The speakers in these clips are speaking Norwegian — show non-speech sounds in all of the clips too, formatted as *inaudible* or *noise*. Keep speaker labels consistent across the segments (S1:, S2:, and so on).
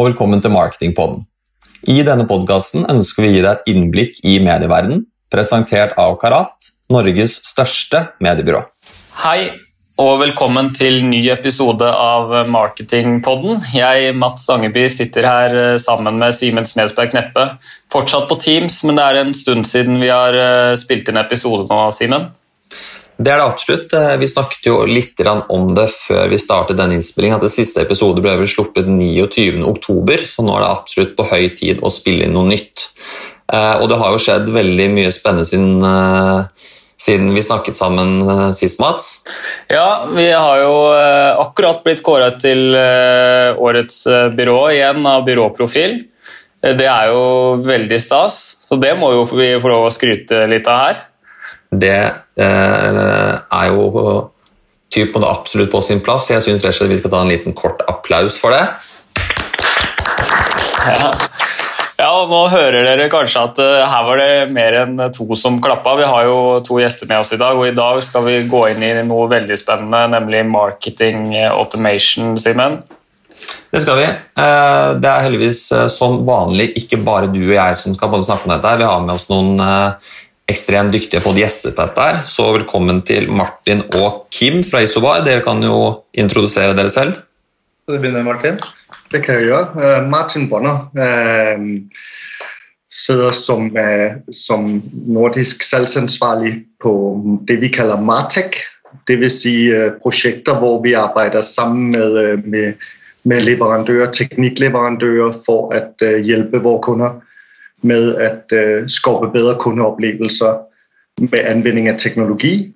S1: Og velkommen til Marketingpodden. I denne podkasten ønsker vi å gi deg et innblikk i medieverdenen, presentert av Karat, Norges største mediebyrå.
S2: Hei og velkommen til ny episode av Marketingpodden. Jeg, Mats Stangeby, sitter her eh, sammen med Simen Smedsberg Kneppe. Fortsatt på Teams, men det er en stund siden vi har eh, spilt inn episode nå, Simen.
S1: Det er det absolutt. Eh, vi snakket jo litt om det før vi startet denne innspillingen, at det siste episode ble vel sluppet 29.10, så nå er det absolutt på høy tid å spille inn noe nytt. Eh, og det har jo skjedd veldig mye spennende siden, eh, siden vi snakket sammen sist, Mats.
S2: Ja, vi har jo akkurat blitt kåret til årets byrå igjen av Byråprofil. Det er jo veldig stas, så det må jo vi få lov å skryte litt av her
S1: det eh, er jo typ på det absolutt på sin plass. Jeg syns vi skal ta en liten kort applaus for det.
S2: Ja. ja, og nå hører dere kanskje at uh, her var det mer enn to som klappa. Vi har jo to gjester med oss i dag, og i dag skal vi gå inn i noe veldig spennende, nemlig marketing automation, Simen.
S1: Det skal vi. Eh, det er heldigvis som vanlig ikke bare du og jeg som skal snakke om dette. Vi har med oss noen ekstremt dyktige på dette. her. Så velkommen til Martin og Kim fra Isobar. Dere kan jo introdusere dere selv.
S3: Skal du begynne, Martin?
S4: Det kan jeg gjøre. Uh, Martin Bonner uh, sidder som, uh, som, nordisk salgsansvarlig på det vi kaller Martech. Dvs. Si, prosjekter hvor vi arbeider sammen med, med, med leverandører, teknikkleverandører for å hjelpe våre kunder med at øh, bedre kundeoplevelser med anvending av teknologi.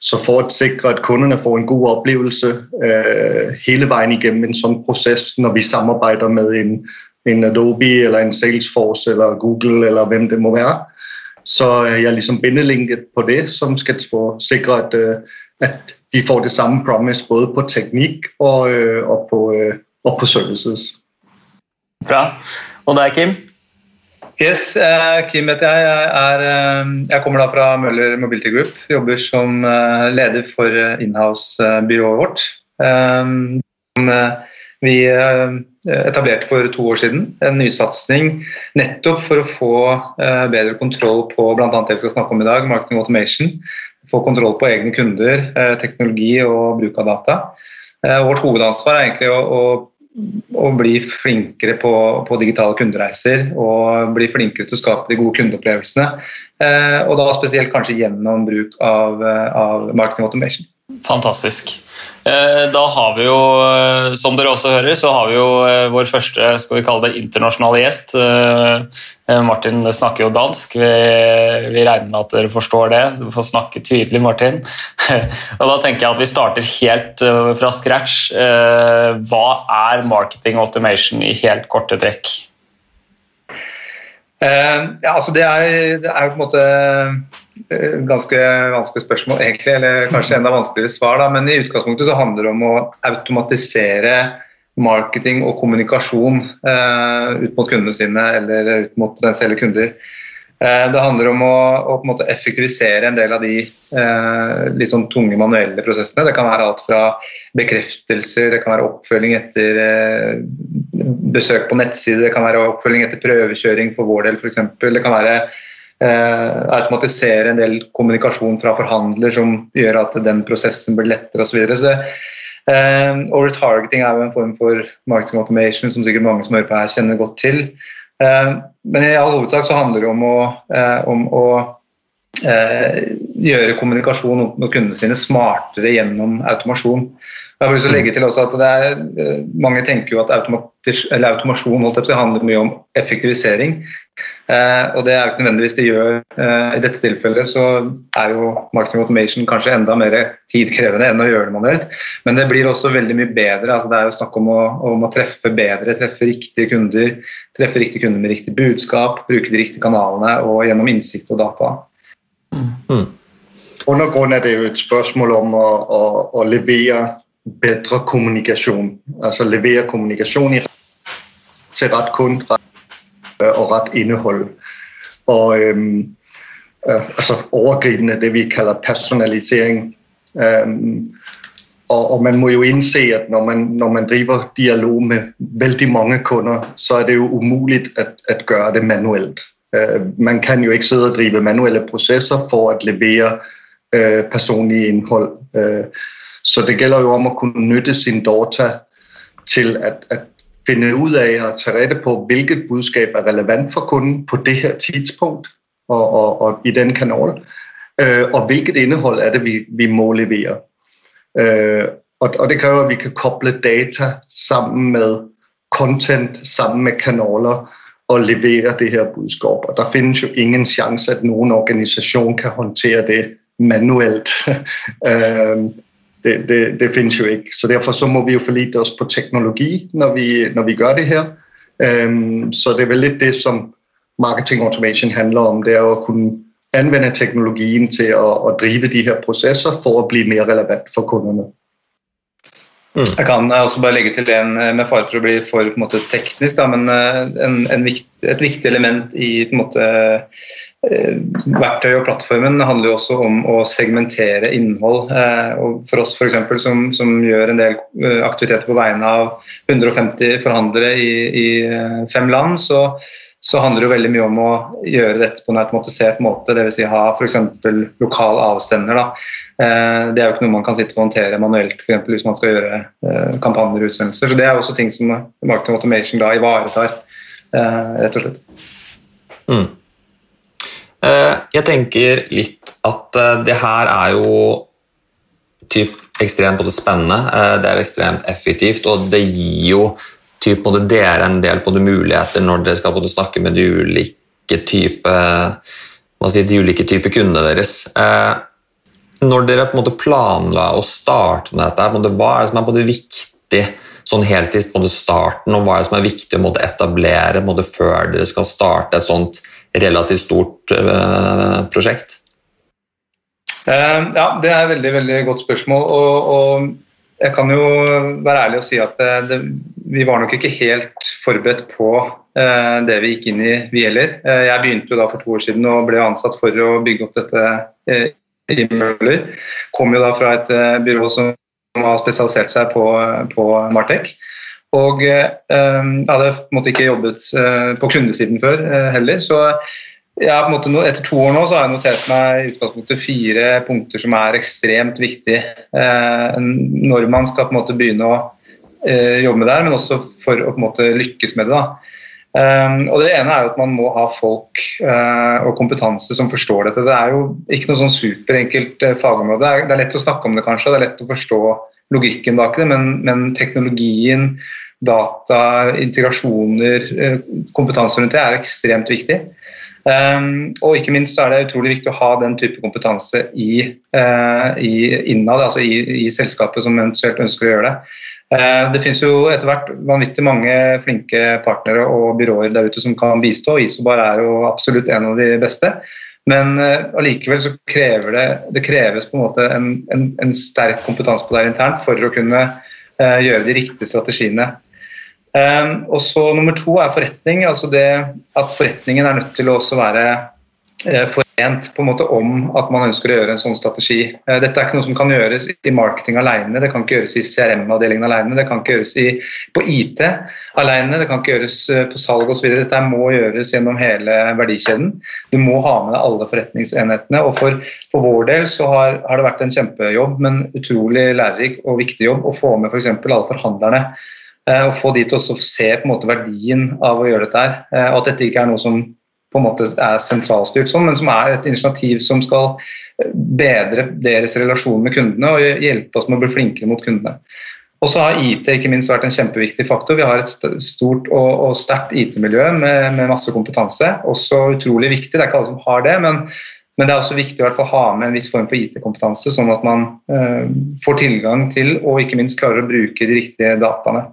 S4: Så for å sikre at kundene får en god oplevelse øh, hele veien igjennom en sånn prosess, når vi samarbeider med en, en, Adobe eller en Salesforce eller Google eller hvem det må være, så er jeg liksom bindelinket på det, som skal sikre at, øh, at de får det samme promise både på teknikk og, øh, og, på, og på services.
S2: Bra. Og deg, Kim?
S3: Yes, eh, Kim heter jeg. Jeg, er, eh, jeg kommer da fra Møller Mobility Group. Jobber som eh, leder for inhouse-byrået vårt. Vi etablerte for to år siden en nysatsing nettopp for å få bedre kontroll på bl.a. det vi skal snakke om i dag, marketing automation. Få kontroll på egne kunder, teknologi og bruk av data. Vårt hovedansvar er egentlig å, å bli flinkere på, på, digitale kundereiser og bli flinkere til å skape de gode kundeopplevelsene. Eh, og da spesielt kanskje gjennom bruk av, eh, av marketing automation.
S2: Fantastisk. Eh, da har vi jo, eh, som dere også hører, så har vi jo eh, vår første skal vi kalle det internasjonale gjest. Martin snakker jo dansk. Vi, vi regner med at dere forstår det. Du får snakke tydelig, Martin. *laughs* Og da tenker jeg at vi starter helt fra scratch. Hva er marketing automation i helt korte trekk?
S3: Ja, altså det er, det er på en måte ganske vanskelig spørsmål, egentlig, eller kanskje enda vanskeligere svar. Da. Men i utgangspunktet så handler det om å automatisere marketing og kommunikasjon eh, ut mot kundene sine eller ut mot potensielle kunder. Eh, det handler om å, å effektivisere en del av de eh, litt sånn tunge manuelle prosessene. Det kan være alt fra bekreftelser, det kan være oppfølging etter eh, besøk på nettside, det kan være oppfølging etter prøvekjøring for vår del f.eks. Det kan være eh, automatisere en del kommunikasjon fra forhandler som gjør at den prosessen blir lettere osv. Så så eh, og retargeting er jo en form for marketing automation som sikkert mange som hører på her kjenner godt til. Eh, men i all hovedsak så handler det om å, eh, om å eh, gjøre kommunikasjon mot kundene sine smartere gjennom automasjon. Jeg har lyst til å legge til også at er, eh, Mange tenker jo at automasjon handler mye om effektivisering. Eh, og Det er jo ikke nødvendigvis det gjør. Eh, I dette tilfellet så er jo marketing automation kanskje enda mer tidkrevende enn å gjøre det manuelt. Men det blir også veldig mye bedre. altså Det er jo snakk om å, om å treffe bedre, treffe riktige kunder. Treffe riktige kunder med riktig budskap, bruke de riktige kanalene og gjennom innsikt og data.
S4: Mm. mm. Undergrunn er det jo et spørsmål om å, å, å levere bedre kommunikasjon. Altså levere kommunikasjon til rett kunde og rett innhold. Og øhm, øh, altså overgripende det vi kaller personalisering. Øhm, og, og, man må jo innse at når man, når man, driver dialog med veldig mange kunder, så er det jo umulig å gjøre det manuelt. Uh, man kan jo ikke sidde og drive manuelle prosesser for å levere uh, personlig innhold. Så det gjelder jo om å kunne nytte sin data til å finne ut av og ta rette på hvilket budskap er relevant for kunden på det her tidspunkt og, og, og i den kanal, og hvilket indhold er det vi, vi må levere. Øh, og, og, det kræver, at vi kan koble data sammen med content, sammen med kanaler og levere det her budskap. Og der finnes jo ingen chance at noen organisasjon kan håndtere det manuelt. *laughs* Øh, det, det, det, finnes jo ikke. Så Derfor så må vi jo forlite oss på teknologi når vi, når vi gjør det her. Um, så det er vel litt det som marketing automation handler om. Det er å kunne anvende teknologien til å, å, drive de her prosesser for å bli mer relevant for kundene.
S3: Mm. Jeg kan også bare legge til en med fare for å bli for en måte, teknisk, da, men eh, en, en vikt, et viktig element i en måte, verktøy og plattformen handler jo også om å segmentere innhold. Eh, og for oss for eksempel, som, som gjør en del aktiviteter på vegne av 150 forhandlere i, i fem land, så så handler det jo veldig mye om å gjøre dette på en automatisert måte, dvs. Si ha f.eks. lokal avsender. Da. Eh, det er jo ikke noe man kan sitte og håndtere manuelt for eksempel, hvis man skal gjøre eh, kampanjer og utsendelser. Så Det er også ting som Marketing Automation da ivaretar, eh, rett og slett. Mm.
S1: Jeg tenker litt at det her er jo typ ekstremt både spennende, det er ekstremt effektivt, og det gir jo typ, både dere en del både muligheter når dere skal snakke med de ulike type, si, de ulike typer kundene deres. Eh, når dere på en måte planla å starte med dette, hva er det som er både viktig sånn helt i starten, og hva er det som er viktig å etablere før dere skal starte et sånt relativt stort uh, prosjekt?
S3: Uh, ja, Det er et veldig, veldig godt spørsmål. og, og jeg kan jo være ærlig og si at det, det, vi var nok ikke helt forberedt på eh, det vi gikk inn i, vi heller. Eh, jeg begynte jo da for to år siden og ble ansatt for å bygge opp dette eh, i Møller. Kom jo da fra et eh, byrå som har spesialisert seg på, på Martek. Og eh, jeg hadde på en måte ikke jobbet eh, på kundesiden før heller. så måte, etter to år nå så har jeg notert meg i utgangspunktet fire punkter som er ekstremt viktige eh, når man skal på en måte begynne å eh, jobbe med det her, men også for å på en måte lykkes med det. Um, og Det ene er jo at man må ha folk og kompetanse som forstår dette. Det er jo ikke noe sånn superenkelt fagområde. Det er, det er, lett å snakke om det, kanskje, det er lett å forstå logikken bak det, men, men teknologien, data, integrasjoner, uh, kompetanse rundt det er ekstremt viktig. Um, og ikke minst så er det utrolig viktig å ha den type kompetanse i, uh, i innad, altså i, i, selskapet som eventuelt ønsker å gjøre det. Uh, det finnes jo etter hvert vanvittig mange flinke partnere og byråer der ute som kan bistå. Isobar er jo absolutt en av de beste. Men uh, så krever det, det kreves på en måte en, en, en sterk kompetanse på det internt for å kunne gjøre de riktige strategiene. Um, og så Nummer to er forretning. altså det At forretningen er nødt til å også være uh, forent på en måte om at man ønsker å gjøre en sånn strategi. Uh, dette er ikke noe som kan gjøres i marketing alene, det kan ikke gjøres i CRM-avdelingen alene, det kan ikke gjøres i, på IT alene, det kan ikke gjøres uh, på salg osv. Dette må gjøres gjennom hele verdikjeden. Du må ha med deg alle forretningsenhetene. og For, for vår del så har, har, det vært en kjempejobb, men utrolig lærerik og viktig jobb å få med f.eks. Alle forhandlerne Eh, og få de til å se på en måte verdien av å gjøre dette her. Eh, og at dette ikke er noe som på en måte er sentralstyrt sånn, men som er et initiativ som skal eh, bedre deres relasjon med kundene og hjelpe oss med å bli flinkere mot kundene. Og så har IT ikke minst vært en kjempeviktig faktor. Vi har et stort og sterkt IT-miljø med, med, masse kompetanse. Også utrolig viktig, det er ikke alle som har det, men, men det er også viktig å ha med en viss form for IT-kompetanse, sånn at man eh, får tilgang til og ikke minst klarer å bruke de riktige dataene.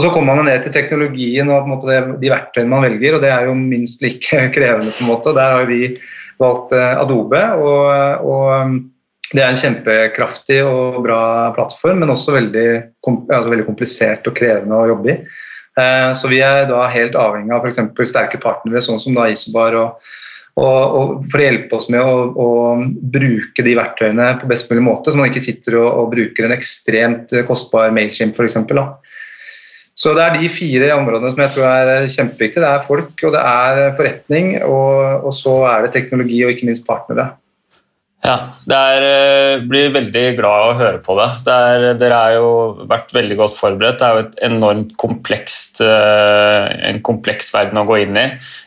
S3: Og Så kommer man ned til teknologien og de verktøyene man velger, og det er jo minst like *laughs* krevende. på en måte. Der har vi valgt eh, Adobe. og, og um, det er en kjempekraftig og bra plattform, men også veldig, altså veldig komplisert og krevende å jobbe i. Eh, så vi er da helt avhengig av f.eks. sterke partnere, sånn som da Isobar og, og, og for å hjelpe oss med å, å, bruke de verktøyene på best mulig måte, så man ikke sitter og, og bruker en ekstremt kostbar Mailchimp f.eks. Så det er de fire områdene som jeg tror er kjempeviktige. Det er folk, og det er forretning, og, og så er det teknologi og ikke minst partnere.
S2: Ja, det er, eh, blir veldig glad å høre på det. det er, dere har jo vært veldig godt forberedt. Det er jo et enormt komplekst, eh, en kompleks verden å gå inn i.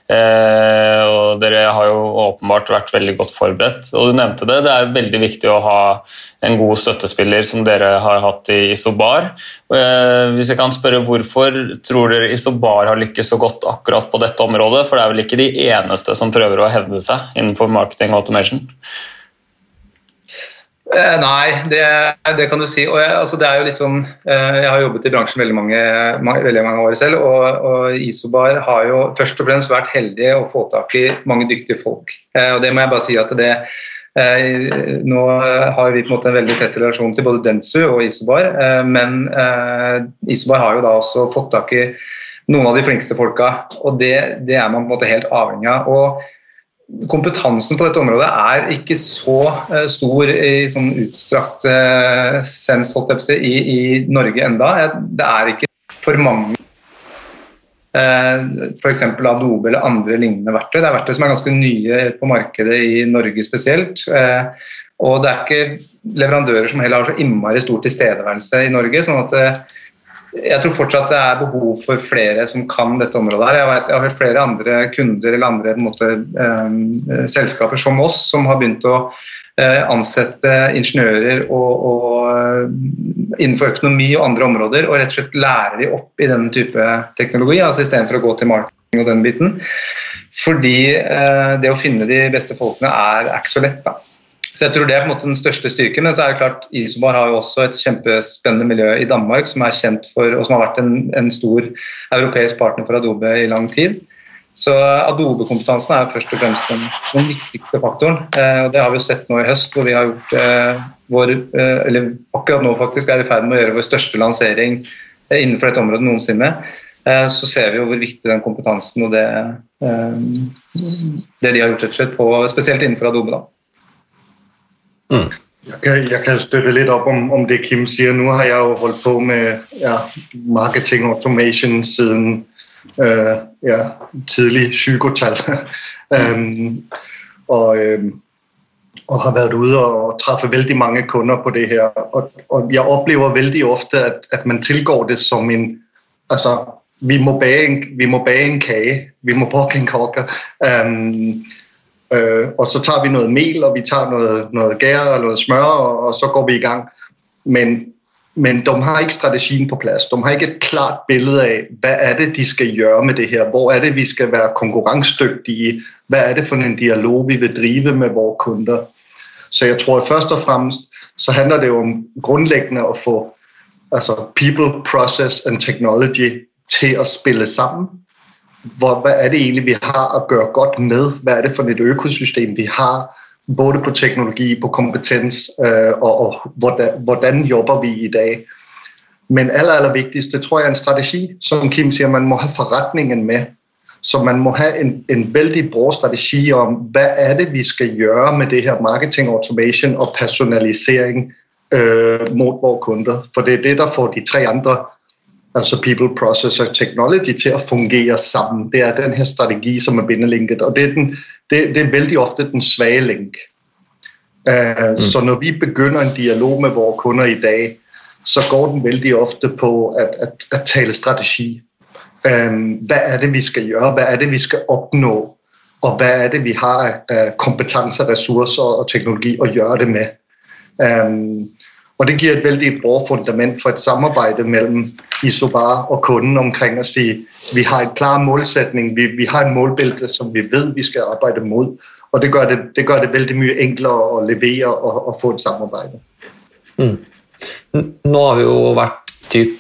S2: Eh, og dere har jo åpenbart vært veldig godt forberedt. Og du nevnte det, det er veldig viktig å ha en god støttespiller som dere har hatt i Isobar. Hvis jeg kan spørre Hvorfor tror dere Isobar har lykkes så godt akkurat på dette området? For det er vel ikke de eneste som prøver å hevde seg innenfor marketing og automation?
S3: Eh, nei, det, det, kan du si. Jeg, altså det er jo litt sånn, eh, jeg har jobbet i bransjen veldig mange, veldig mange år selv, og, og, Isobar har jo først og fremst vært heldige å få tak i mange dyktige folk. Eh, og det må jeg bare si at det nå har vi på en måte en veldig tett relasjon til både Dentsu og Isobar, men Isobar har jo da også fått tak i noen av de flinkeste folka, og det, det er man på en måte helt avhengig av. Og kompetansen på dette området er ikke så uh, stor i sånn utstrakt uh, sens i, i, Norge enda. Det er ikke for mange uh, f.eks. Adobe eller andre lignende verktøy. Det er verktøy som er ganske nye på markedet i Norge spesielt. Og det er ikke leverandører som heller har så innmari stor tilstedeværelse i Norge. sånn at jeg tror fortsatt det er behov for flere som kan dette området. her. Jeg, vet, jeg har flere andre kunder eller andre måte, eh, selskaper som oss som har begynt å eh, ansette ingeniører og, og, eh, innenfor økonomi og andre områder og rett og slett lære dem opp i denne type teknologi, altså istedenfor å gå til marketing og den biten. Fordi eh, det å finne de beste folkene er ikke så lett. da. Så jeg tror Det er på en måte den største styrken. Men så er det klart, Isobar har jo også et kjempespennende miljø i Danmark som er kjent for, og som har vært en, en stor europeisk partner for Adobe i lang tid. Så Adobe-kompetansen er først og fremst den, den viktigste faktoren. Eh, og Det har vi jo sett nå i høst, hvor vi har gjort eh, vår, eh, eller akkurat nå faktisk er i ferd med å gjøre vår største lansering eh, innenfor dette området noensinne. Eh, så ser vi jo hvor viktig den kompetansen og det, eh, det de har gjort, rett og slett på, spesielt innenfor Adobe. da.
S4: Mm. Jeg, kan, jeg kan støtte litt opp om, om, det Kim sier. Nå har jeg jo holdt på med ja, marketing automation siden øh, ja, tidlig 20-tall. *laughs* um, og, øh, og, har vært ute og treffer veldig mange kunder på det her. Og, og jeg opplever veldig ofte at, at, man tilgår det som en altså, vi må bage en, vi må en kake. Vi må bake en kake. Um, Øh, og så tager vi noget mel, og vi tager noget, noget gær og noget smør, og, og så går vi i gang. Men, men de har ikke strategien på plads. De har ikke et klart billede af, hvad er det, de skal gøre med det her? Hvor er det, vi skal være konkurrencedygtige? Hvad er det for en dialog, vi vil drive med vores kunder? Så jeg tror, at først og fremmest, så handler det jo om grundlæggende at få altså people, process and technology til at spille sammen hvor, hvad er det egentlig, vi har at gøre godt med? Hvad er det for et økosystem, vi har, både på teknologi, på kompetens, øh, og, og hvordan, hvordan jobber vi i dag? Men aller, aller vigtigst, tror jeg er en strategi. Som Kim siger, man må have forretningen med. Så man må have en, en vældig bra strategi om, hvad er det, vi skal gøre med det her marketing automation og personalisering øh, mod vores kunder. For det er det, der får de tre andre altså people, process og technology til å fungere sammen. Det er den her strategi, som er bindelinket, og det er, den, det, det er veldig ofte den svage link. Uh, mm. Så når vi begynner en dialog med våre kunder i dag, så går den veldig ofte på at, tale strategi. Um, hva er det, vi skal gjøre? hva er det, vi skal oppnå, Og hva er det, vi har av uh, kompetanse, ressurser og teknologi å gjøre det med? Um, og det gir et veldig bra fundament for et samarbeid mellom Isobar og kunden omkring å si vi har en klar målsetning, vi, vi har en målbilde som vi vet vi skal arbeide mot. Og det gjør det, det, gør det veldig mye enklere å levere og, og få et samarbeid.
S1: Mm. Nå har vi jo vært typ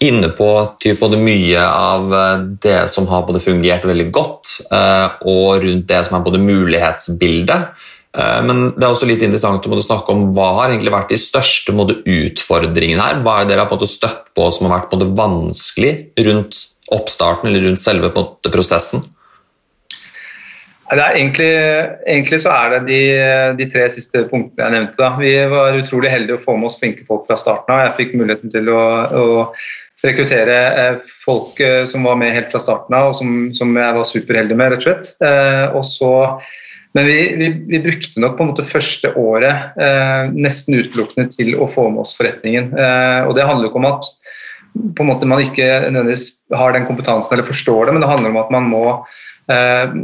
S1: inne på typ både mye av eh, det som har både fungert veldig godt, eh, og rundt det som er både mulighetsbildet. Eh, men det er også litt interessant å snakke om hva har egentlig vært de største utfordringene her. Hva er det dere har på støtt på som har vært vanskelig rundt oppstarten eller rundt selve prosessen?
S3: Egentlig, egentlig, så er det de, de, tre siste punktene jeg nevnte. Da. Vi var utrolig heldige å få med oss flinke folk fra starten av. Jeg fikk muligheten til å, å rekruttere eh, folk eh, som var med helt fra starten av, og som, som jeg var superheldig med, rett og slett. Og så, men vi, vi, vi, brukte nok på en måte første året nesten utelukkende til å få med oss forretningen. og det handler jo ikke om at på en måte man ikke nødvendigvis har den kompetansen eller forstår det, men det handler om at man må eh,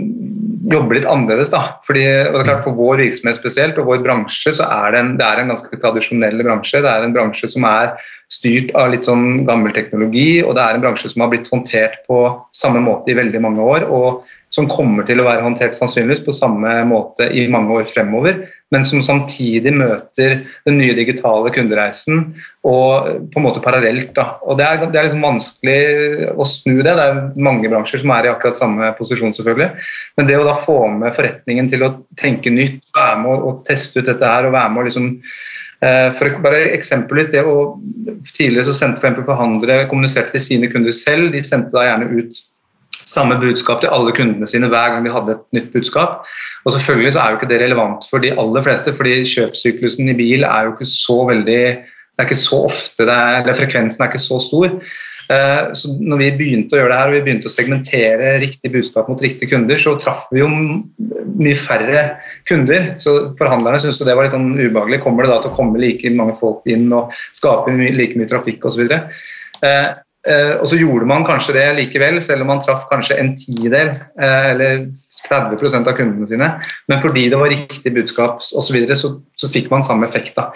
S3: jobbe litt annerledes. Da. Fordi, og det er klart For vår virksomhet spesielt og vår bransje så er det en, det er en ganske tradisjonell bransje. Det er en bransje som er styrt av litt sånn gammel teknologi, og det er en bransje som har blitt håndtert på samme måte i veldig mange år. og som kommer til å være håndtert sannsynligvis på samme måte i mange år fremover, men som samtidig møter den nye digitale kundereisen og på en måte parallelt. Da. Og Det er, det er liksom vanskelig å snu det. Det er mange bransjer som er i akkurat samme posisjon, selvfølgelig. Men det å da få med forretningen til å tenke nytt, være med å teste ut dette her og være med å liksom eh, for bare eksempelvis det å, Tidligere så sendte for forhandlere kommuniserte til sine kunder selv. De sendte da gjerne ut samme budskap til alle kundene sine hver gang de hadde et nytt budskap. Og selvfølgelig så er jo ikke det relevant for de aller fleste, fordi kjøpssyklusen i bil er jo ikke så veldig det er ikke så ofte, er, eller Frekvensen er ikke så stor. Eh, så når vi begynte å gjøre det her, og vi begynte å segmentere riktig budskap mot riktige kunder, så traff vi jo mye færre kunder. Så forhandlerne syntes det var litt sånn ubehagelig. Kommer det da til å komme like mange folk inn og skape like mye trafikk osv.? Eh, og så gjorde man kanskje det likevel, selv om man traff kanskje en tidel eh, eller 30% av kundene sine. Men fordi det var riktig budskap osv., så, videre, så så fikk man samme effekt. da.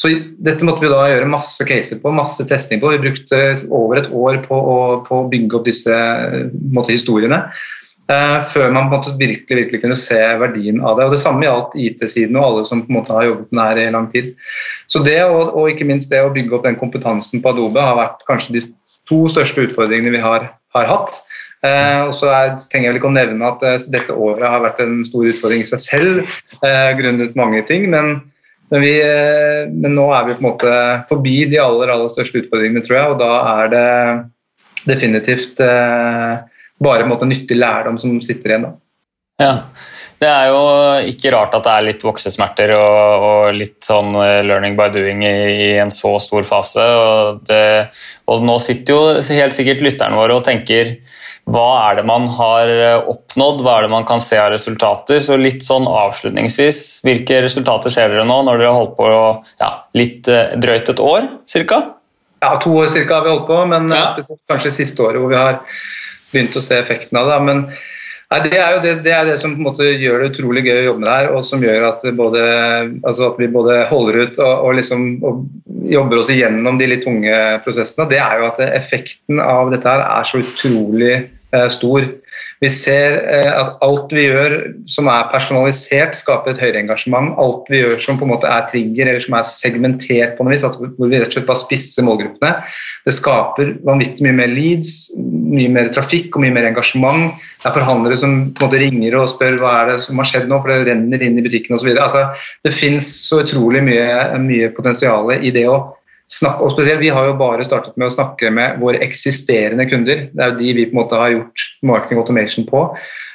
S3: Så Dette måtte vi da gjøre masse caser på, masse testing på. Vi brukte over et år på å, på å bygge opp disse måte, historiene. Uh, før man på en måte virkelig, virkelig kunne se verdien av det. Og Det samme gjaldt IT-siden og alle som på en måte har jobbet med det her i lang tid. Så det, og, og, ikke minst det å bygge opp den kompetansen på Adobe har vært kanskje de to største utfordringene vi har, har hatt. Eh, og så er, trenger jeg vel ikke å nevne at eh, dette året har vært en stor utfordring i seg selv, eh, grunnet mange ting. Men, men, vi, eh, men, nå er vi på en måte forbi de aller, aller største utfordringene, tror jeg. Og da er det definitivt eh, bare en måte, nyttig lærdom som sitter igjen. Da.
S2: Ja. Det er jo ikke rart at det er litt voksesmerter og, og litt sånn eh, learning by doing i, i en så stor fase. Og, det, og, nå sitter jo helt sikkert lytterne våre og tenker hva er det man har eh, oppnådd, hva er det man kan se av resultater? Så litt sånn avslutningsvis, hvilke resultater ser dere nå når dere har holdt på ja, litt eh, drøyt et år ca.?
S3: Ja, to år ca. har vi holdt på, men ja. spesielt kanskje siste året hvor vi har begynt å se effekten av det. men Nei, det, er jo det, det, er det som gjør det utrolig gøy å jobbe med det her, og som gjør at, både, altså at vi både holder ut og, og, liksom, og, jobber oss igjennom de litt tunge prosessene. Det er jo at effekten av dette her er så utrolig eh, stor. Vi ser eh, at alt vi gjør som er personalisert, skaper et høyere engasjement. Alt vi gjør som på en måte er trigger eller som er segmentert på noe vis, altså hvor vi rett og slett bare spisser målgruppene, det skaper vanvittig mye mer leads, mye mer trafikk og mye mer engasjement. Det er forhandlere som på en måte ringer og spør hva er det som har skjedd nå, for det renner inn i butikken osv. Altså, det fins så utrolig mye, mye potensial i det å snakke, og spesielt, Vi har jo bare startet med å snakke med våre eksisterende kunder. Det er jo de vi på en måte har gjort marketing automation på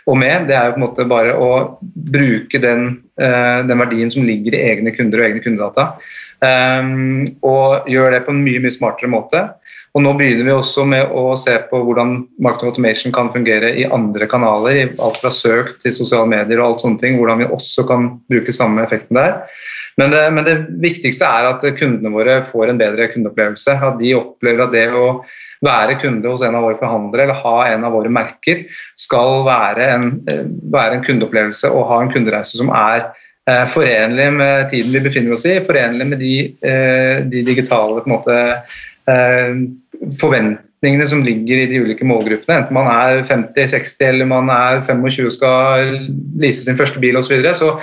S3: og med. Det er jo på en måte bare å bruke den, uh, den verdien som ligger i egne kunder og egne kundedata, um, og gjøre det på en mye mye smartere måte. Og Nå begynner vi også med å se på hvordan marketing automation kan fungere i andre kanaler. Alt fra søk til sosiale medier og alt sånne ting. Hvordan vi også kan bruke samme effekten der. Men det, men det, viktigste er at kundene våre får en bedre kundeopplevelse. At de opplever at det å være kunde hos en av våre forhandlere eller ha en av våre merker skal være en, være en kundeopplevelse og ha en kundereise som er eh, forenlig med tiden vi befinner oss i, forenlig med de, eh, de digitale måte, eh, forventningene som ligger i de ulike målgruppene. Enten man er 50-60 eller man er 25 og skal lease sin første bil osv. Så, videre, så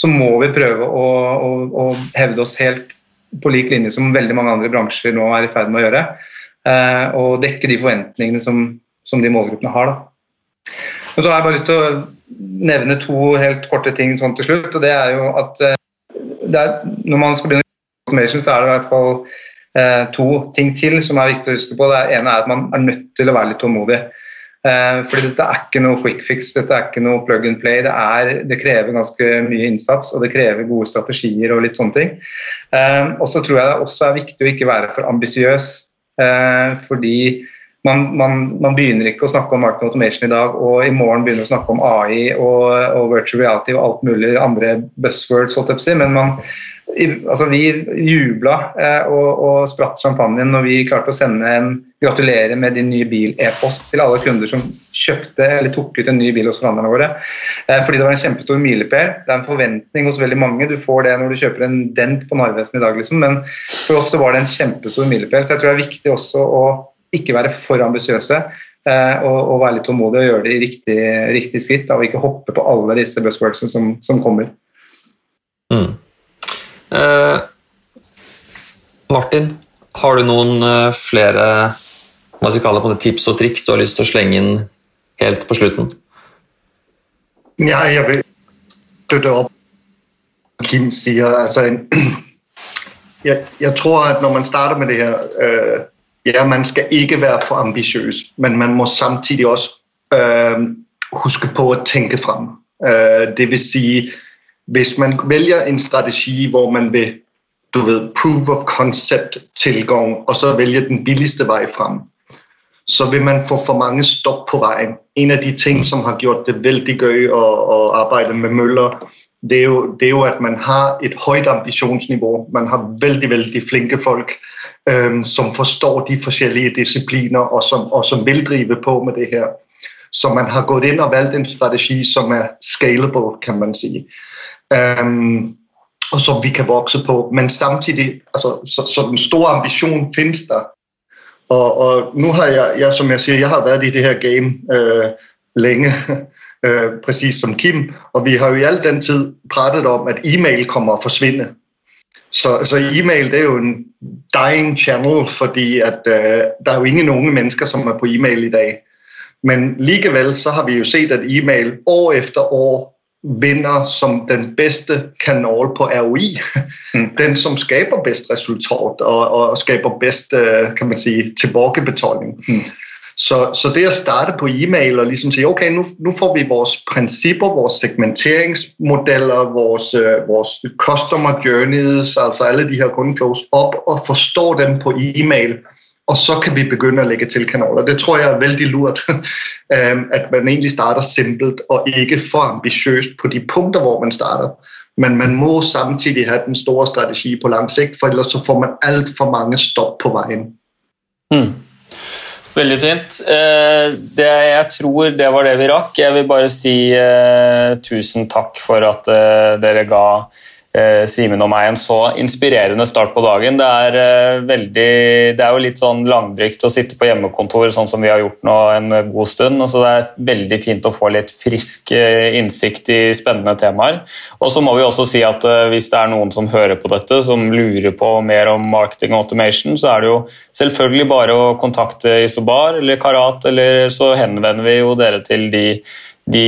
S3: så må vi prøve å, å, å, hevde oss helt på lik linje som veldig mange andre bransjer nå er i ferd med å gjøre. Eh, og dekke de forventningene som, som de målgruppene har. Da. Men så har jeg bare lyst til å nevne to helt korte ting sånn til slutt. og det er jo at eh, er, Når man skal begynne automation, så er det i hvert fall eh, to ting til som er viktig å huske på. Det ene er at man er nødt til å være litt tålmodig. Eh, fordi dette er ikke noe quick fix, dette er ikke noe plug and play. Det, er, det krever ganske mye innsats, og det krever gode strategier og litt sånne ting. Eh, og så tror jeg det også er viktig å ikke være for ambisiøs, eh, fordi man, man, man, begynner ikke å snakke om marketing automation i dag, og i morgen begynner å snakke om AI og, og virtual reality og alt mulig andre buzzwords, men man, altså vi jubla eh, og, og, spratt champagnen når vi klarte å sende en 'gratulerer med din nye bil'-e-post til alle kunder som kjøpte eller tok ut en ny bil hos forhandlerne våre. Eh, fordi det var en kjempestor milepæl. Det er en forventning hos veldig mange. Du får det når du kjøper en Dent på Narvesen i dag, liksom. men for oss så var det en kjempestor milepæl. Så jeg tror det er viktig også å ikke være for ambisiøse. Eh, og, og, være litt tålmodig og gjøre det i riktig, riktig skritt. Da, og ikke hoppe på alle disse buzzwordsene som, som kommer.
S1: Mm. Eh, Martin, har du noen eh, flere det, tips og triks du har lyst til å slenge inn helt på slutten?
S4: Ja, jeg vil støtte opp Kim sier. Altså, *clears throat* jeg, jeg, tror at når man starter med det her øh, Ja, man skal ikke være for ambisiøs, men man må samtidig også øh, huske på å tenke frem. Uh, det vil si, hvis man vælger en strategi, hvor man vil du ved, proof of concept tilgang, og så vælger den billigste vej frem, så vil man få for mange stop på vejen. En af de ting, som har gjort det vældig gøy at, at arbejde med møller, det er, jo, det er jo, at man har et højt ambitionsniveau. Man har vældig, vældig flinke folk, øhm, som forstår de forskellige discipliner, og som, og som vil drive på med det her. Så man har gået ind og valgt en strategi, som er scalable, kan man sige. Øhm, og som vi kan vokse på. Men samtidig, altså, så, så den store ambition finnes der. Og, og nå har jeg, jeg, som jeg sier, jeg har vært i det her game øh, længe, *laughs* øh, præcis som Kim, og vi har jo i all den tid pratet om, at e-mail kommer at forsvinde. Så, så e-mail det er jo en dying channel, fordi at øh, der er jo ingen unge mennesker, som er på e-mail i dag. Men likevel så har vi jo sett at e-mail år efter år vinder som den bedste kanal på ROI. Mm. *laughs* Den som skaper bedst resultat og, og skaper bedst øh, kan man si, tilbakebetaling. Mm. Så, så det å starte på e-mail og liksom sige, ok, nu får vi vores principper, vores segmenteringsmodeller, vores, øh, customer journeys, altså alle de her kundeflows opp, og forstår dem på e-mail, og så kan vi begynne å legge til kanaler. Det tror jeg er veldig lurt, *laughs* at man egentlig starter simpelt og ikke for ambitiøst på de punkter, hvor man starter. Men man må samtidig ha den store strategi på lang sikt, for ellers så får man alt for mange stopp på veien.
S2: Mm. Veldig fint. Eh, det, jeg tror det var det vi rakk. Jeg vil bare si uh, tusen takk for at uh, dere ga eh, Simen og meg en så inspirerende start på dagen. Det er, eh, veldig, det er jo litt sånn langdrygt å sitte på hjemmekontor sånn som vi har gjort nå en god stund. så Det er veldig fint å få litt frisk eh, innsikt i spennende temaer. Og så må vi også si at eh, hvis det er noen som hører på dette, som lurer på mer om marketing og automation, så er det jo selvfølgelig bare å kontakte Isobar eller Karat, eller så henvender vi jo dere til de de,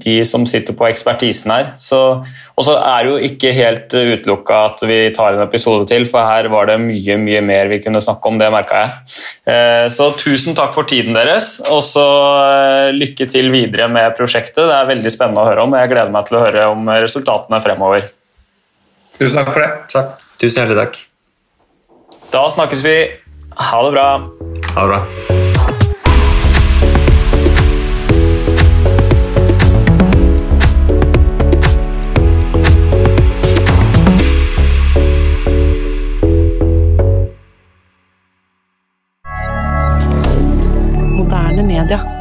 S2: de, som sitter på ekspertisen her. Og så er det jo ikke helt utelukka at vi tar en episode til, for her var det mye mye mer vi kunne snakke om, det merka jeg. Eh, så tusen takk for tiden deres, og så eh, lykke til videre med prosjektet. Det er veldig spennende å høre om, og jeg gleder meg til å høre om resultatene fremover.
S3: Tusen takk for det.
S1: Takk. Tusen hjertelig takk.
S2: Da snakkes vi. Ha det bra.
S1: Ha det bra.
S5: Ender.